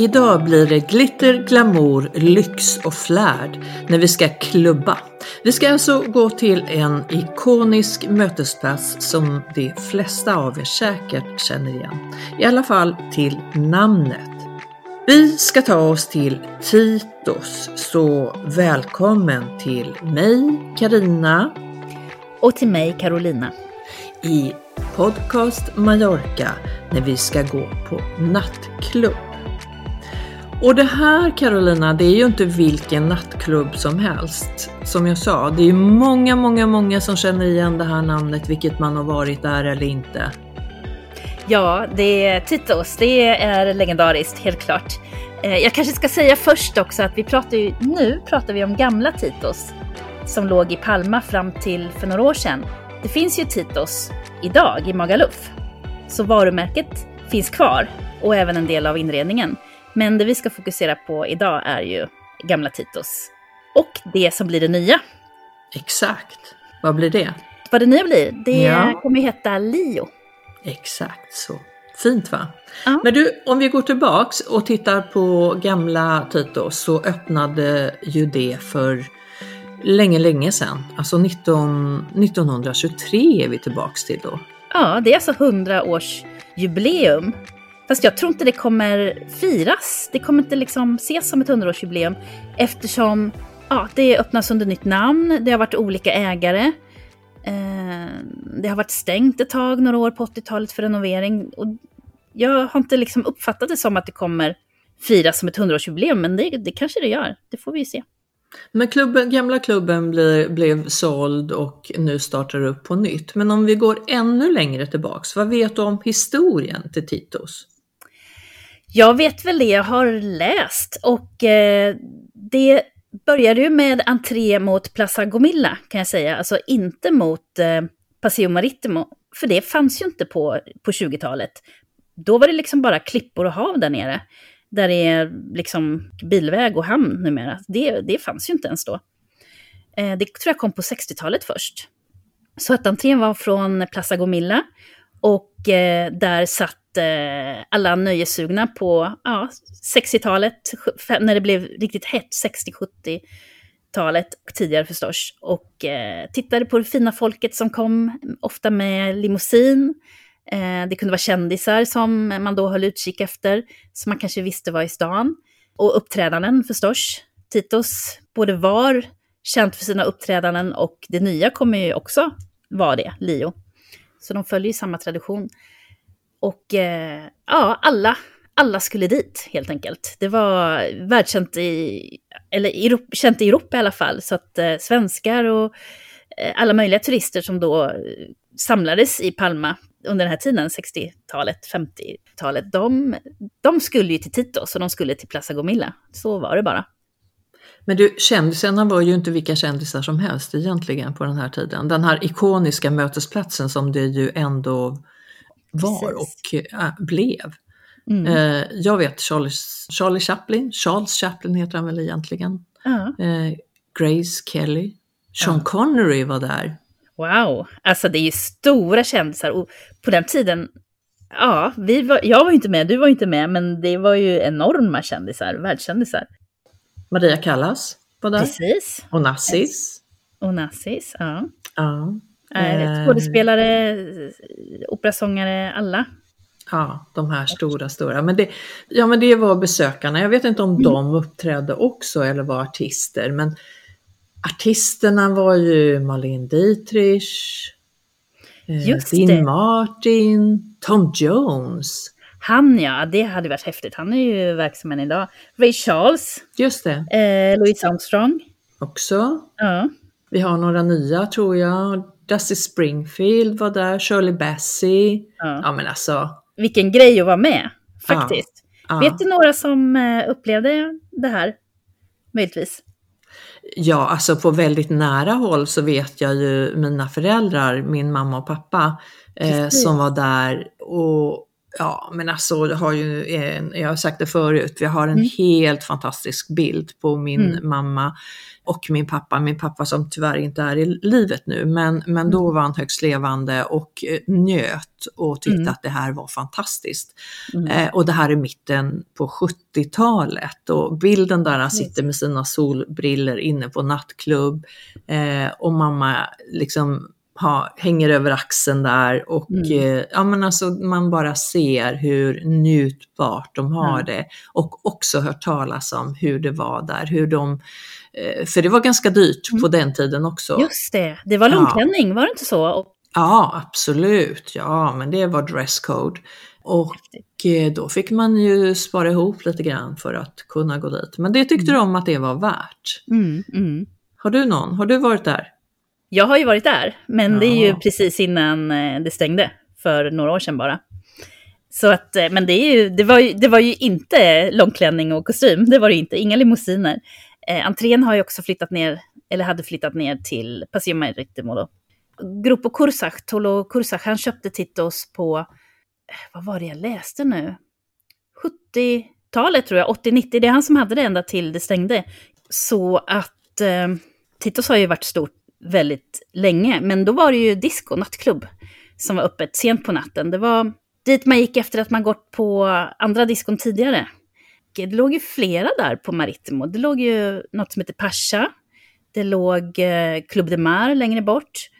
Idag blir det glitter, glamour, lyx och flärd när vi ska klubba. Vi ska alltså gå till en ikonisk mötesplats som de flesta av er säkert känner igen. I alla fall till namnet. Vi ska ta oss till Titos, så välkommen till mig, Karina Och till mig, Carolina. i Podcast Mallorca när vi ska gå på nattklubb. Och det här Carolina, det är ju inte vilken nattklubb som helst. Som jag sa, det är ju många, många, många som känner igen det här namnet, vilket man har varit där eller inte. Ja, det är Titos. Det är legendariskt, helt klart. Eh, jag kanske ska säga först också att vi pratar ju, nu pratar vi om gamla Titos som låg i Palma fram till för några år sedan. Det finns ju Titos idag i Magaluf. Så varumärket finns kvar och även en del av inredningen. Men det vi ska fokusera på idag är ju gamla Titos. Och det som blir det nya. Exakt. Vad blir det? Vad det nya blir, det Ja. kommer ju heta Lio. Exakt så. Fint va? Ja. Men du, om vi går tillbaks och tittar på gamla Tito så öppnade ju det för länge, länge sedan. Alltså 19, 1923 är vi tillbaks till då. Ja, det är alltså 100 års jubileum. Fast jag tror inte det kommer firas. Det kommer inte liksom ses som ett 100-årsjubileum eftersom ja, det öppnas under nytt namn, det har varit olika ägare. Eh, det har varit stängt ett tag, några år på 80-talet för renovering. Och jag har inte liksom uppfattat det som att det kommer firas som ett 100-årsjubileum, men det, det kanske det gör. Det får vi ju se. Men klubben, gamla klubben bli, blev såld och nu startar upp på nytt. Men om vi går ännu längre tillbaks, vad vet du om historien till Titos? Jag vet väl det jag har läst och eh, det började ju med entré mot Plaza Gomilla kan jag säga, alltså inte mot eh, Paseo Maritimo, för det fanns ju inte på, på 20-talet. Då var det liksom bara klippor och hav där nere, där det är liksom bilväg och hamn numera. Det, det fanns ju inte ens då. Eh, det tror jag kom på 60-talet först. Så att entrén var från Plaza Gomilla och eh, där satt eh, alla nöjessugna på ja, 60-talet, när det blev riktigt hett, 60-70-talet och tidigare förstås. Och eh, tittade på det fina folket som kom, ofta med limousin. Eh, det kunde vara kändisar som man då höll utkik efter, som man kanske visste var i stan. Och uppträdanden förstås. Titos både var känt för sina uppträdanden och det nya kommer ju också vara det, Lio. Så de följer ju samma tradition. Och eh, ja, alla, alla skulle dit helt enkelt. Det var världskänt i, eller Europa, känt i Europa i alla fall. Så att eh, svenskar och eh, alla möjliga turister som då eh, samlades i Palma under den här tiden, 60-talet, 50-talet, de, de skulle ju till Titos och de skulle till Plaza Gomilla. Så var det bara. Men du, kändisarna var ju inte vilka kändisar som helst egentligen på den här tiden. Den här ikoniska mötesplatsen som det ju ändå var Precis. och äh, blev. Mm. Eh, jag vet Charlie, Charlie Chaplin, Charles Chaplin heter han väl egentligen. Ja. Eh, Grace Kelly, Sean Connery var där. Wow, alltså det är ju stora kändisar och på den tiden, ja, vi var, jag var ju inte med, du var ju inte med, men det var ju enorma kändisar, världskändisar. Maria Callas var där. Precis, Och Nassis. och Nassis, ja. Ja. Eh, Eh, Skådespelare, operasångare, alla. Ja, de här stora, stora. Men det, ja, men det var besökarna. Jag vet inte om de uppträdde också eller var artister. Men artisterna var ju Marlene Dietrich, eh, Just Dean det. Martin, Tom Jones. Han ja, det hade varit häftigt. Han är ju verksam än idag. Ray Charles, Just det, eh, Louis Armstrong. också. Ja. Vi har några nya tror jag. Dusty Springfield var där, Shirley Bassey. Ja. Ja men alltså. Vilken grej att vara med, faktiskt. Ja. Vet du några som eh, upplevde det här? Möjligtvis. Ja, alltså på väldigt nära håll så vet jag ju mina föräldrar, min mamma och pappa, eh, som var där. Och ja, men alltså jag har ju en, jag har sagt det förut, vi har en Mm. helt fantastisk bild på min Mm. mamma och min pappa. Min pappa som tyvärr inte är i livet nu, men, men då Mm. var han högst levande och eh, njöt och tyckte Mm. att det här var fantastiskt. Mm. Eh, och det här är mitten på 70-talet och bilden där han sitter med sina solbriller inne på nattklubb eh, och mamma liksom ha, hänger över axeln där och Mm. eh, ja men alltså man bara ser hur njutbart de har Ja. det och också hört talas om hur det var där, hur de, för det var ganska dyrt Mm. på den tiden också. Just det, det var Ja. långklänning, var det inte så? Ja, absolut. Ja, men det var dresscode. Och eh, då fick man ju spara ihop lite grann för att kunna gå dit. Men det tyckte de att det var värt. mm, mm. Har du någon? Har du varit där? Jag har ju varit där, men det är ju Ja. precis innan eh, det stängde, för några år sedan bara. Så att, eh, men det, är ju, det, var ju, det var ju inte långklänning och kostym, det var det inte, inga limousiner. Eh, entrén har ju också flyttat ner, eller hade flyttat ner till Paseo Marittimo då. Gruppo Kursach, Tolo Kursach, han köpte Titos på, eh, vad var det jag läste nu? 70-talet tror jag, 80-90, det är han som hade det ända till det stängde. Så att eh, Titos har ju varit stort väldigt länge, men då var det ju disco, nattklubb, som var öppet sent på natten. Det var dit man gick efter att man gått på andra diskon tidigare. Det låg ju flera där på Maritimo. Det låg ju något som heter Pascha. Det låg eh, Club de Mar längre bort.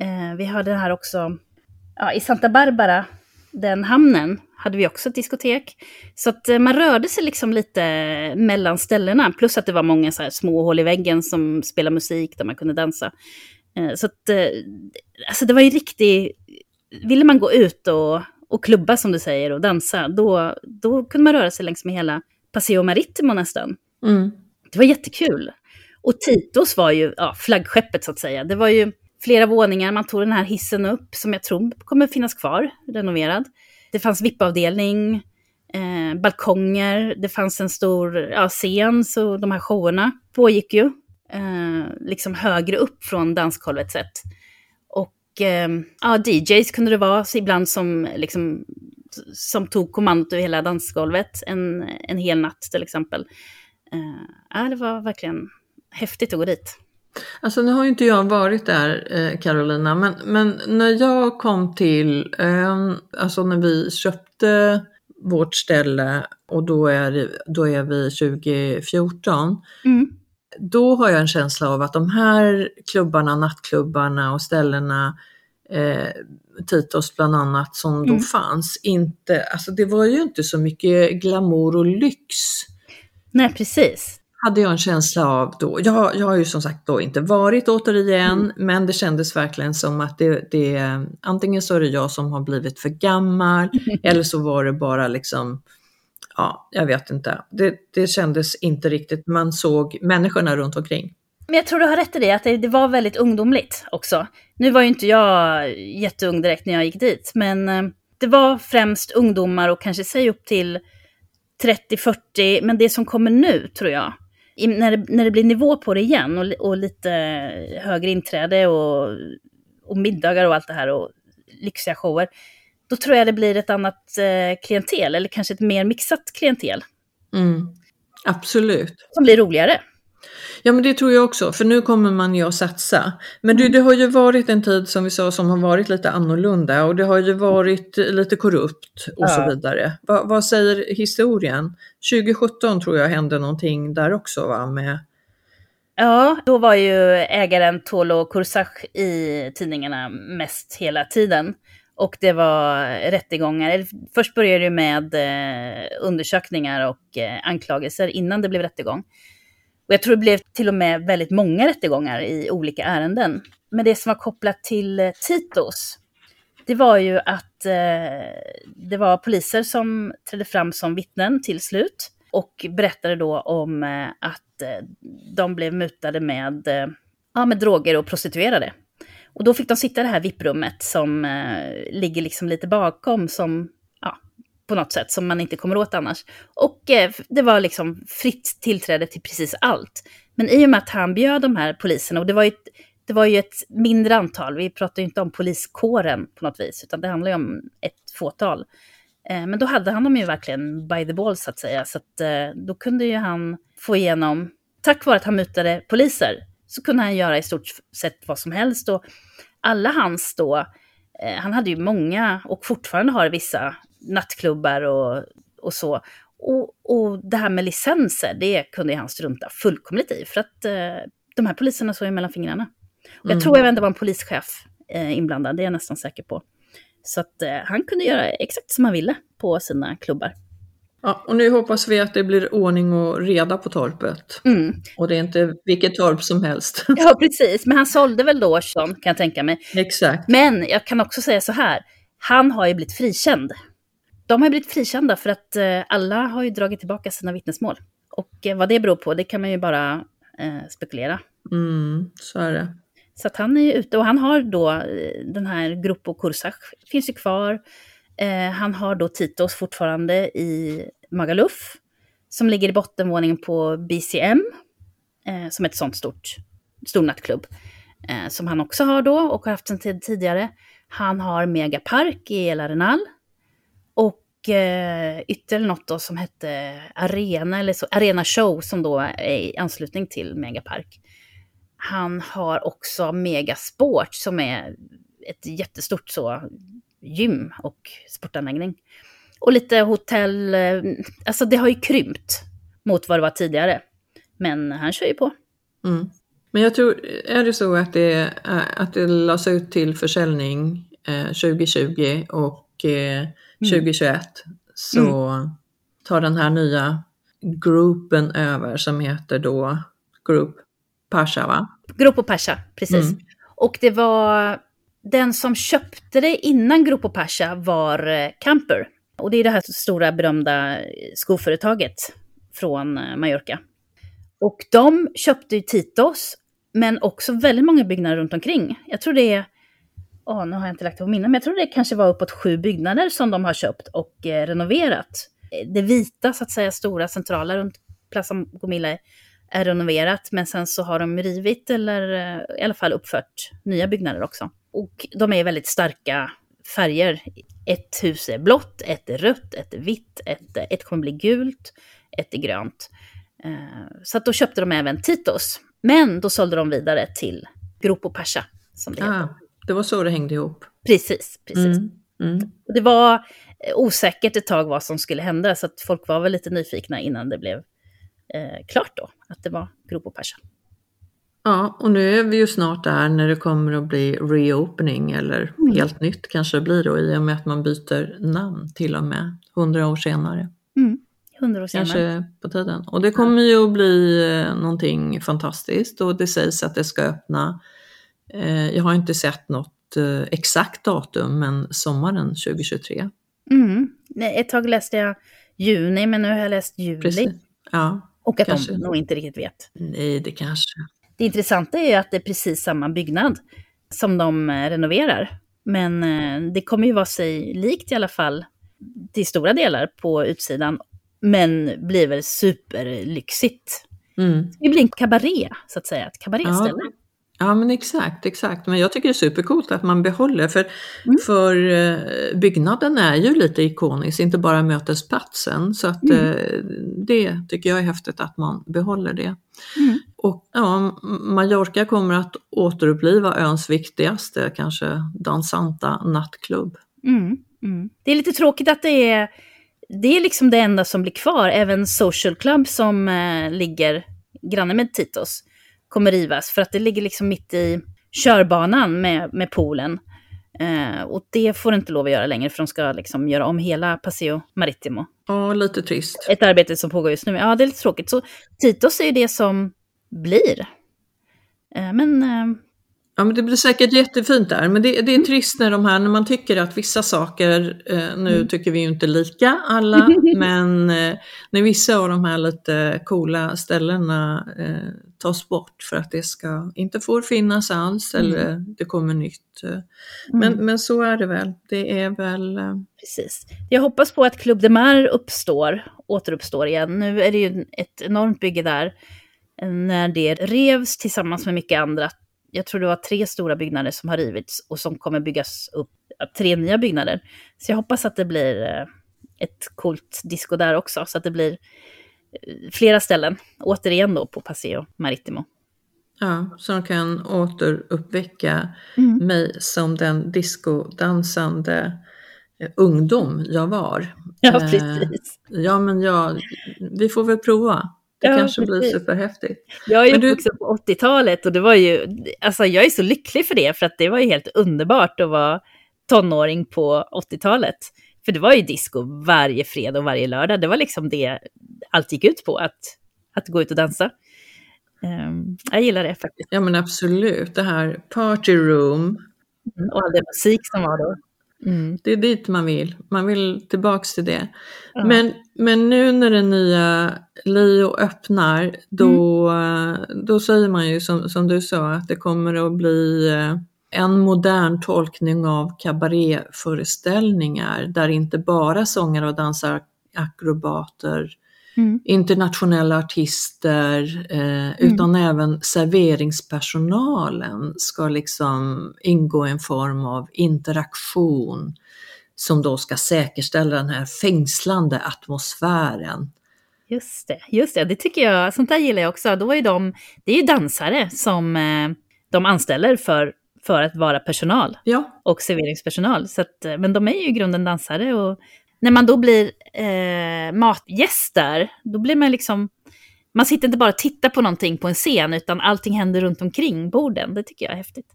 Eh, vi hade här också, ja, i Santa Barbara, den hamnen, hade vi också ett diskotek. Så att eh, man rörde sig liksom lite eh, mellan ställena. Plus att det var många så här små hål i väggen som spelade musik där man kunde dansa. Eh, så att, eh, alltså det var ju riktigt... Ville man gå ut och, och klubba som du säger och dansa, då, då kunde man röra sig längs med hela Paseo Marittimo nästan. Mm. Det var jättekul. Och Titos var ju ja, flaggskeppet så att säga. Det var ju flera våningar, man tog den här hissen upp som jag tror kommer finnas kvar, renoverad. Det fanns VIP-avdelning, eh, balkonger, det fanns en stor ja, scen, så de här showerna pågick ju. Eh, liksom högre upp från dansgolvet sett. Och eh, ja, DJs kunde det vara, så ibland som, liksom, som tog kommandot över hela dansgolvet en, en hel natt till exempel. Eh, det var verkligen häftigt att gå dit. Alltså nu har ju inte jag varit där eh, Carolina, men, men när jag kom till, eh, alltså när vi köpte vårt ställe och då är, då är vi 2014, Mm. då har jag en känsla av att de här klubbarna, nattklubbarna och ställena, eh, Titos bland annat, som då Mm. fanns, inte, alltså det var ju inte så mycket glamour och lyx Nej, precis. hade jag en känsla av då. Jag, jag har ju som sagt då inte varit återigen, Mm. men det kändes verkligen som att det, det, antingen så är det jag som har blivit för gammal, eller så var det bara liksom, ja, jag vet inte. Det, det kändes inte riktigt, man såg människorna runt omkring. Men jag tror du har rätt i det, att det, det var väldigt ungdomligt också. Nu var ju inte jag jätteung direkt när jag gick dit, men eh, det var främst ungdomar och kanske säg upp till 30-40, men det som kommer nu tror jag, i, när, det, när det blir nivå på det igen och, och lite högre inträde och, och middagar och allt det här och lyxiga shower, då tror jag det blir ett annat eh, klientel, eller kanske ett mer mixat klientel, Mm. Absolut. som blir roligare. Ja men det tror jag också, för nu kommer man ju att satsa. Men du, det har ju varit en tid som vi sa som har varit lite annorlunda och det har ju varit lite korrupt och Ja. så vidare. Va, vad säger historien? 2017 tror jag hände någonting där också va? Med, Ja, då var ju ägaren Tolo Kursach i tidningarna mest hela tiden. Och det var rättegångar. Först började det med eh, undersökningar och eh, anklagelser innan det blev rättegång. Och jag tror det blev till och med väldigt många rättegångar i olika ärenden. Men det som var kopplat till eh, Titos, det var ju att eh, det var poliser som trädde fram som vittnen till slut och berättade då om eh, att eh, de blev mutade med eh, ja, med droger och prostituerade. Och då fick de sitta i det här VIP-rummet som eh, ligger liksom lite bakom som, på något sätt som man inte kommer åt annars. Och eh, det var liksom fritt tillträde till precis allt. Men i och med att han bjöd de här poliserna, och det var ju, det var ju ett mindre antal, vi pratar ju inte om poliskåren på något vis, utan det handlar ju om ett fåtal. Eh, men då hade han dem ju verkligen by the ball så att säga, så att eh, då kunde ju han få igenom, tack vare att han mutade poliser, så kunde han göra i stort sett vad som helst. Och alla hans då, eh, han hade ju många och fortfarande har vissa nattklubbar och, och så. Och, och det här med licenser, det kunde han strunta fullkomligt i. För att eh, de här poliserna såg ju mellan fingrarna. Och jag mm. tror även det var en polischef eh, inblandad, det är jag nästan säker på. Så att eh, han kunde göra exakt som han ville på sina klubbar. Ja, och nu hoppas vi att det blir ordning och reda på torpet. Mm. Och det är inte vilket torp som helst. Ja, precis. Men han sålde väl då kan jag tänka mig. Exakt. Men jag kan också säga så här, han har ju blivit frikänd. De har blivit frikända för att eh, alla har ju dragit tillbaka sina vittnesmål. Och eh, vad det beror på, det kan man ju bara eh, spekulera. Mm, så är det. Så att han är ju ute och han har då eh, den här Gruppo Kursach, finns ju kvar. Eh, han har då Titos fortfarande i Magaluf, som ligger i bottenvåningen på BCM, eh, som är ett sånt stort, stor nattklubb, eh, som han också har då och har haft sedan tid tidigare. Han har Megapark i El Arenal och eh, ytterligare något då som hette Arena, eller så, Arena Show, som då är i anslutning till Megapark. Han har också Megasport som är ett jättestort så gym och sportanläggning. Och lite hotell, eh, alltså det har ju krympt mot vad det var tidigare. Men han kör ju på. Mm. Men jag tror, är det så att det, eh, att det lades ut till försäljning eh, 2020 och eh, 2021 mm. så mm. tar den här nya gruppen över som heter då Group Pasha va? Grupo Pasha, precis. Mm. Och det var den som köpte det innan Grupo Pasha var eh, Camper. Och det är det här stora berömda skoföretaget från eh, Mallorca. Och de köpte ju Titos, men också väldigt många byggnader runt omkring. Jag tror det är, åh, nu har jag inte lagt det på minne, men jag tror det kanske var uppåt sju byggnader som de har köpt och eh, renoverat. Det vita, så att säga, stora centrala runt Plaza Gomilla är renoverat, men sen så har de rivit eller eh, i alla fall uppfört nya byggnader också. Och de är väldigt starka färger. Ett hus är blått, ett är rött, ett är vitt, ett, ett kommer bli gult, ett är grönt. Eh, så att då köpte de även Titos. Men då sålde de vidare till Grupo Pasha, som det ah, heter. Det var så det hängde ihop. Precis, precis. Mm, mm. det var eh, osäkert ett tag vad som skulle hända, så att folk var väl lite nyfikna innan det blev eh, klart då, att det var Grupo Pasha. Ja, och nu är vi ju snart där när det kommer att bli reopening eller mm. helt nytt kanske det blir då i och med att man byter namn till och med hundra år senare. Mm. 100 år senare. Kanske på tiden. Och det kommer ju att bli eh, någonting fantastiskt och det sägs att det ska öppna, jag har inte sett något eh, exakt datum, men sommaren 2023. Mm. Ett tag läste jag juni, men nu har jag läst juli. Precis. Ja, och att kanske. de nog inte riktigt vet. Nej, det kanske. Det intressanta är ju att det är precis samma byggnad som de eh, renoverar. Men eh, det kommer ju vara sig likt i alla fall till stora delar på utsidan. Men blir väl superlyxigt. Mm. Det blir en kabaré, så att säga. Ett kabaréställe. Ja, Ja men exakt, exakt. Men jag tycker det är supercoolt att man behåller för, mm. för eh, byggnaden är ju lite ikonisk, inte bara mötesplatsen. Så att mm. eh, det tycker jag är häftigt att man behåller det. Mm. Och ja, Mallorca kommer att återuppliva öns viktigaste, kanske dansanta nattklubb. Mm, mm. Det är lite tråkigt att det är, det är liksom det enda som blir kvar, även Social Club som eh, ligger granne med Titos kommer rivas för att det ligger liksom mitt i körbanan med, med poolen. Eh, och det får inte lov att göra längre för de ska liksom göra om hela Paseo Marittimo. Ja, lite trist. Ett arbete som pågår just nu. Ja, det är lite tråkigt. Så Titos är ju det som blir. Eh, men... Eh, Ja, men det blir säkert jättefint där, men det, det är trist när de här, när man tycker att vissa saker, eh, nu mm. tycker vi ju inte lika alla, men eh, när vissa av de här lite coola ställena eh, tas bort för att det ska, inte får finnas alls mm. eller det kommer nytt. Eh. Men, mm. men så är det väl, det är väl... Eh... Precis. Jag hoppas på att Club de Mar uppstår, återuppstår igen. Nu är det ju ett enormt bygge där när det revs tillsammans med mycket andra jag tror det var tre stora byggnader som har rivits och som kommer byggas upp, tre nya byggnader. Så jag hoppas att det blir eh, ett coolt disco där också, så att det blir eh, flera ställen, återigen då på Paseo Maritimo. Ja, som kan återuppväcka mm. mig som den discodansande eh, ungdom jag var. Ja, precis. Ja, men ja, vi får väl prova. Det ja, kanske blir superhäftigt. Jag är ju uppvuxen du... på 80-talet och det var ju, alltså jag är så lycklig för det, för att det var ju helt underbart att vara tonåring på 80-talet. För det var ju disco varje fredag och varje lördag. Det var liksom det allt gick ut på, att, att gå ut och dansa. Um, jag gillar det faktiskt. Ja men absolut, det här party room. Mm, och all den musik som var då. Mm. Det är dit man vill, man vill tillbaks till det. Ja. Men, men nu när den nya Leo öppnar, då, mm. då säger man ju som, som du sa att det kommer att bli eh, en modern tolkning av kabaréföreställningar där inte bara sångare och dansakrobater Mm. internationella artister, eh, mm. utan även serveringspersonalen ska liksom ingå i en form av interaktion som då ska säkerställa den här fängslande atmosfären. Just det, just det, det tycker jag, sånt där gillar jag också. Då är de, det är ju dansare som eh, de anställer för, för att vara personal ja. och serveringspersonal. Så att, eh, men de är ju i grunden dansare och när man då blir eh, matgäst där, då blir man liksom... Man sitter inte bara och tittar på någonting på en scen, utan allting händer runt omkring borden. Det tycker jag är häftigt.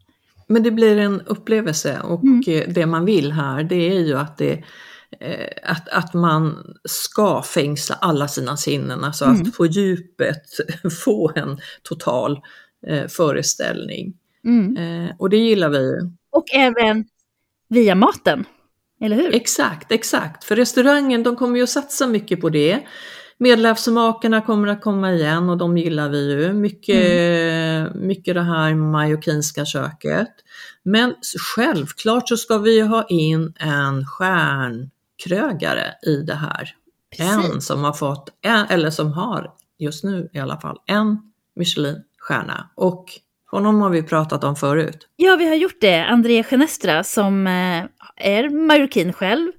Men det blir en upplevelse och mm. Det man vill här, det är ju att det eh, att, att man ska fängsla alla sina sinnen, alltså mm. att på djupet få en total eh, föreställning. Mm. Eh, och det gillar vi. Och även via maten. Eller hur? Exakt, exakt. För restaurangen de kommer ju att satsa mycket på det. Medelhavsmakarna kommer att komma igen och de gillar vi ju. Mycket, mm. mycket det här majorkinska köket. Men självklart så ska vi ha in en stjärnkrögare i det här. Precis. En som har fått, en, eller som har just nu i alla fall, en Michelin-stjärna. Och honom har vi pratat om förut. Ja, vi har gjort det. André Genestra som eh, är marockin själv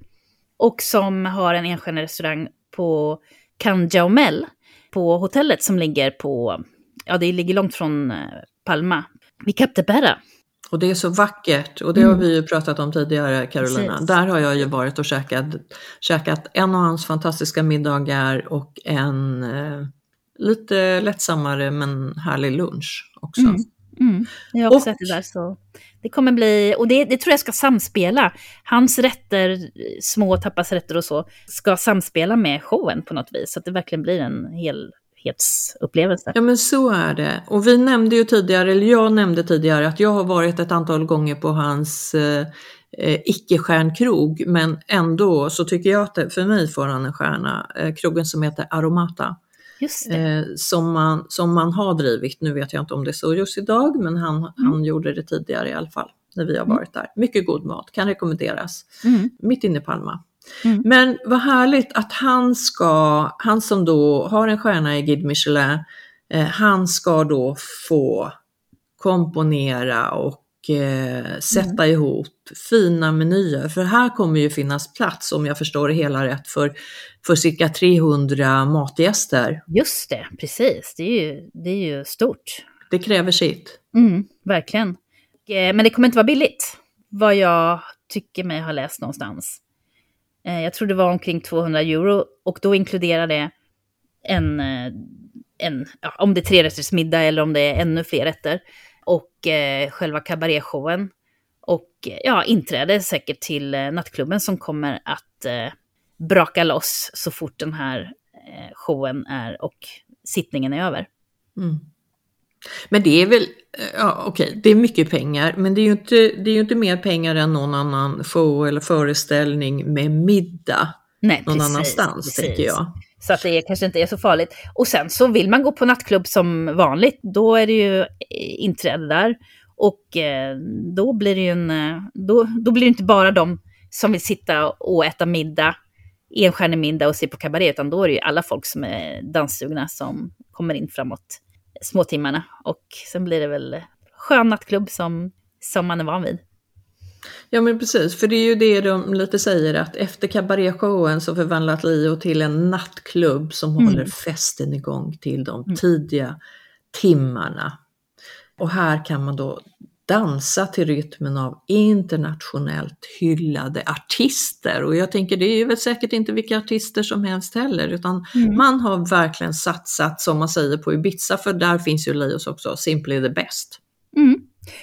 och som har en enstjärnig restaurang på Canjaumel på hotellet som ligger på, ja det ligger långt från eh, Palma, vid Cap de Berra. Och det är så vackert och det mm. har vi ju pratat om tidigare Carolina. Precis. Där har jag ju varit och käkat, käkat en av hans fantastiska middagar och en eh, lite lättsammare men härlig lunch också. Mm. Mm. Jag har också och, det där. Så det kommer bli, och det, det, tror jag ska samspela. Hans rätter, små tapasrätter och så, ska samspela med showen på något vis. Så att det verkligen blir en helhetsupplevelse. Ja men så är det. Och vi nämnde ju tidigare, eller jag nämnde tidigare att jag har varit ett antal gånger på hans eh, eh icke-stjärnkrog men ändå så tycker jag att det, för mig får han en stjärna. Eh, krogen som heter Aromata. Eh, som, man, som man har drivit. Nu vet jag inte om det är så just idag, men han, mm. han gjorde det tidigare i alla fall när vi har mm. varit där. Mycket god mat, kan rekommenderas. Mm. Mitt inne i Palma. Mm. Men vad härligt att han ska, han som då har en stjärna i Guide Michelin, eh, han ska då få komponera och eh, sätta mm. ihop fina menyer. För här kommer ju finnas plats, om jag förstår det hela rätt, för, för cirka 300 matgäster. Just det, precis. Det är ju, det är ju stort. Det kräver sitt. Mm, verkligen. Eh, men det kommer inte vara billigt, vad jag tycker mig ha läst någonstans. Eh, jag tror det var omkring 200 euro och då inkluderar det en, en ja, om det är tre rätters middag eller om det är ännu fler rätter och eh, själva kabaretshowen. Och ja, inträde säkert till eh, nattklubben som kommer att eh, braka loss så fort den här eh, showen är och sittningen är över. Mm. Men det är väl, ja, okej, okay, det är mycket pengar, men det är, ju inte, det är ju inte mer pengar än någon annan show eller föreställning med middag Nej, någon precis, annanstans, precis. tänker jag. Så att det kanske inte är så farligt. Och sen så vill man gå på nattklubb som vanligt, då är det ju eh, inträde där. Och eh, då blir det ju en, eh, då, då blir det inte bara de som vill sitta och äta middag, enstjärnig middag och se på kabaré, utan då är det ju alla folk som är danssugna som kommer in framåt småtimmarna. Och sen blir det väl skön nattklubb som, som man är van vid. Ja men precis, för det är ju det de lite säger att efter kabaréshowen så förvandlas Lio till en nattklubb som mm. håller festen igång till de mm. tidiga timmarna. Och här kan man då dansa till rytmen av internationellt hyllade artister. Och jag tänker det är väl säkert inte vilka artister som helst heller utan mm. man har verkligen satsat som man säger på Ibiza för där finns ju Leos också, Simply the Best.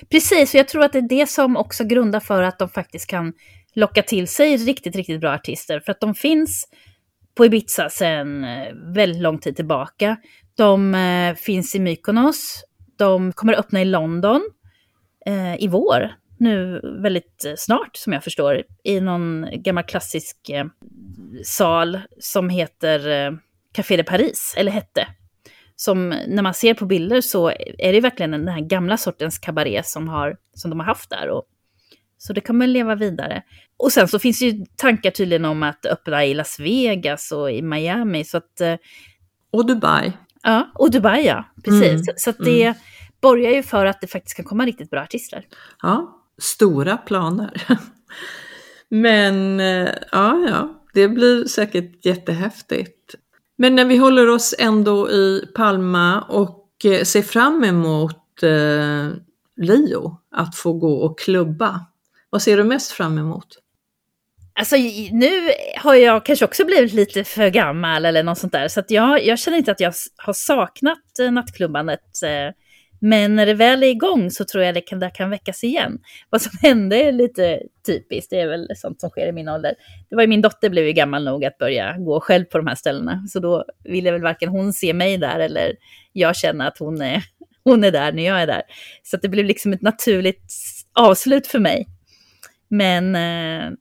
Precis, och jag tror att det är det som också grundar för att de faktiskt kan locka till sig riktigt, riktigt bra artister. För att de finns på Ibiza sedan eh, väldigt lång tid tillbaka. De eh, finns i Mykonos, de kommer att öppna i London eh, i vår, nu väldigt eh, snart som jag förstår, i någon gammal klassisk eh, sal som heter eh, Café de Paris, eller hette som när man ser på bilder så är det verkligen den här gamla sortens kabaré som, har, som de har haft där. Och, så det kommer leva vidare. Och sen så finns det ju tankar tydligen om att öppna i Las Vegas och i Miami. Så att, eh, och Dubai. Ja, och Dubai ja, precis. Mm. Så, så att det mm. borgar ju för att det faktiskt kan komma riktigt bra artister. Ja, stora planer. Men eh, ja, ja, det blir säkert jättehäftigt. Men när vi håller oss ändå i Palma och eh, ser fram emot eh, Lio, att få gå och klubba, vad ser du mest fram emot? Alltså nu har jag kanske också blivit lite för gammal eller något sånt där, så att jag, jag känner inte att jag har saknat eh, nattklubbandet eh, men när det väl är igång så tror jag det kan, det kan väckas igen. Vad som hände är lite typiskt, det är väl sånt som sker i min ålder. Det var ju min dotter blev ju gammal nog att börja gå själv på de här ställena. Så då ville väl varken hon se mig där eller jag känna att hon är, hon är där när jag är där. Så det blev liksom ett naturligt avslut för mig. Men eh,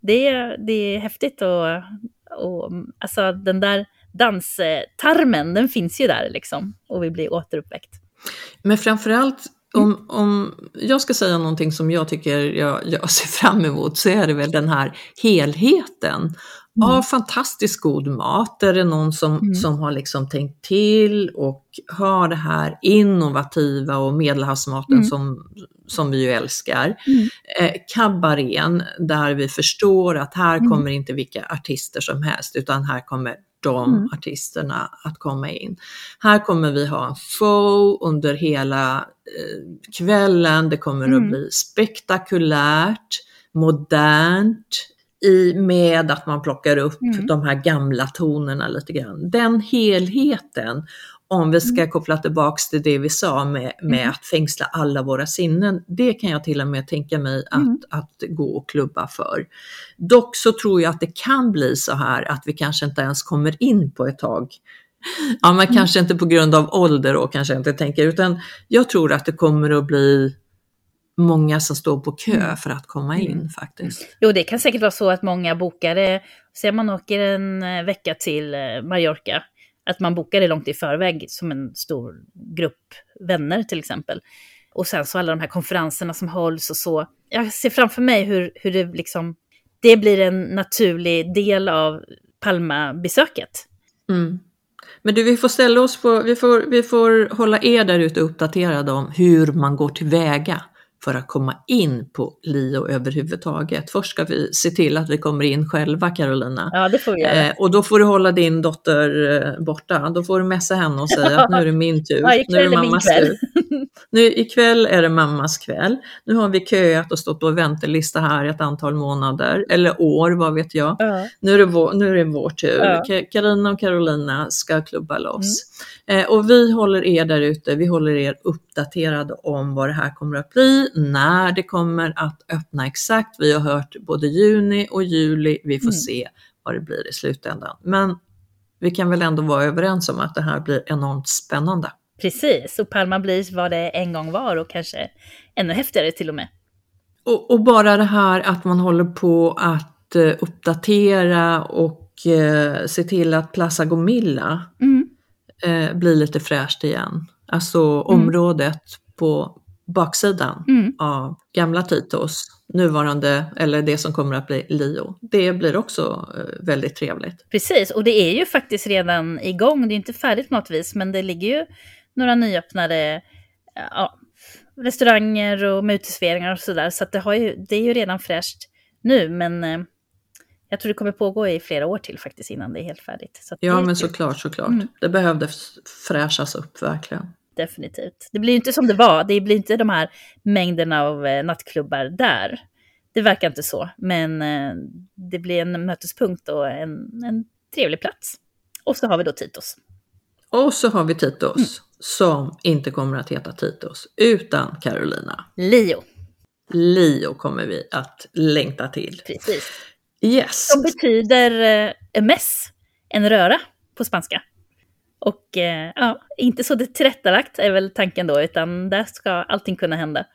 det, det är häftigt och, och alltså den där danstarmen, den finns ju där liksom och vi blir återuppväckt. Men framförallt om, om jag ska säga någonting som jag tycker jag, jag ser fram emot så är det väl den här helheten Mm. av fantastiskt god mat. Där det är någon som, mm. som har liksom tänkt till och har det här innovativa och medelhavsmaten mm. som, som vi ju älskar. Mm. Eh, kabarén där vi förstår att här mm. kommer inte vilka artister som helst utan här kommer de mm. artisterna att komma in. Här kommer vi ha en show under hela eh, kvällen. Det kommer mm. att bli spektakulärt, modernt, i, med att man plockar upp mm. de här gamla tonerna lite grann. Den helheten om vi ska mm. koppla tillbaks till det vi sa med, med mm. att fängsla alla våra sinnen, det kan jag till och med tänka mig att, mm. att gå och klubba för. Dock så tror jag att det kan bli så här att vi kanske inte ens kommer in på ett tag. Ja, men mm. kanske inte på grund av ålder och kanske inte tänker, utan jag tror att det kommer att bli många som står på kö mm. för att komma in mm. faktiskt. Jo, det kan säkert vara så att många bokare, säg man åker en eh, vecka till eh, Mallorca, att man bokar det långt i förväg som en stor grupp vänner till exempel. Och sen så alla de här konferenserna som hålls och så. Jag ser framför mig hur, hur det liksom, det blir en naturlig del av Palma-besöket. Mm. Men du, vi får ställa oss på, vi får, vi får hålla er där ute uppdaterade om hur man går tillväga för att komma in på LIO överhuvudtaget. Först ska vi se till att vi kommer in själva Carolina. Ja, det får vi göra. Eh, och då får du hålla din dotter eh, borta. Då får du messa henne och säga att nu är det min tur. Ja, nu är det mammas tur. Nu, ikväll är det mammas kväll. Nu har vi köat och stått på väntelista här ett antal månader, eller år, vad vet jag. Ja. Nu, är det vår, nu är det vår tur. Carina och Carolina ska klubba loss. Mm. Eh, och vi håller er där ute, vi håller er uppdaterade om vad det här kommer att bli när det kommer att öppna exakt. Vi har hört både juni och juli, vi får mm. se vad det blir i slutändan. Men vi kan väl ändå vara överens om att det här blir enormt spännande. Precis, och Palma blir vad det en gång var och kanske ännu häftigare till och med. Och, och bara det här att man håller på att uh, uppdatera och uh, se till att Plaza Gomilla Mm. uh, blir lite fräscht igen. Alltså området på baksidan Mm. av gamla Titos, nuvarande, eller det som kommer att bli Lio. Det blir också eh, väldigt trevligt. Precis, och det är ju faktiskt redan igång. Det är inte färdigt på något vis, men det ligger ju några nyöppnade ja, restauranger och med uteserveringar och sådär. Så att det, har ju, det är ju redan fräscht nu, men eh, jag tror det kommer pågå i flera år till faktiskt innan det är helt färdigt. Så det Ja, men såklart, såklart. Mm. Det behövde fräschas upp verkligen. Definitivt. Det blir ju inte som det var. Det blir inte de här mängderna av eh, nattklubbar där. Det verkar inte så. Men eh, det blir en mötespunkt och en, en trevlig plats. Och så har vi då Titos. Och så har vi Titos Mm. som inte kommer att heta Titos utan Carolina. Lio. Lio kommer vi att längta till. Precis. Yes. Som betyder eh, mess, en röra på spanska. Och eh, ja, inte så det tillrättalagt är väl tanken då, utan där ska allting kunna hända.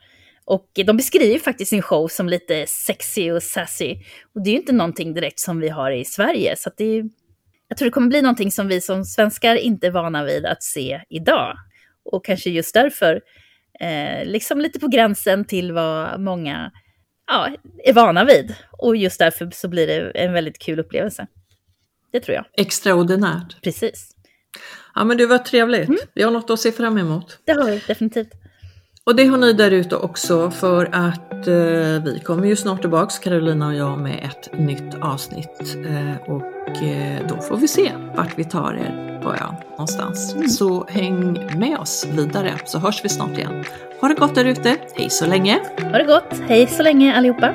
Och de beskriver faktiskt sin show som lite sexy och sassy. Och det är ju inte någonting direkt som vi har i Sverige. Så det är, jag tror det kommer bli någonting som vi som svenskar inte är vana vid att se idag. Och kanske just därför, eh, liksom lite på gränsen till vad många ja, är vana vid. Och just därför så blir det en väldigt kul upplevelse. Det tror jag. Extraordinärt. Precis. Ja men det var trevligt. Mm. Vi har något att se fram emot. Det har vi definitivt. Och det har ni där ute också för att eh, vi kommer ju snart tillbaks, Carolina och jag, med ett nytt avsnitt. Eh, och eh, då får vi se vart vi tar er på ön någonstans. Så häng med oss vidare så hörs vi snart igen. Ha det gott där ute. Hej så länge! Ha det gott. Hej så länge allihopa.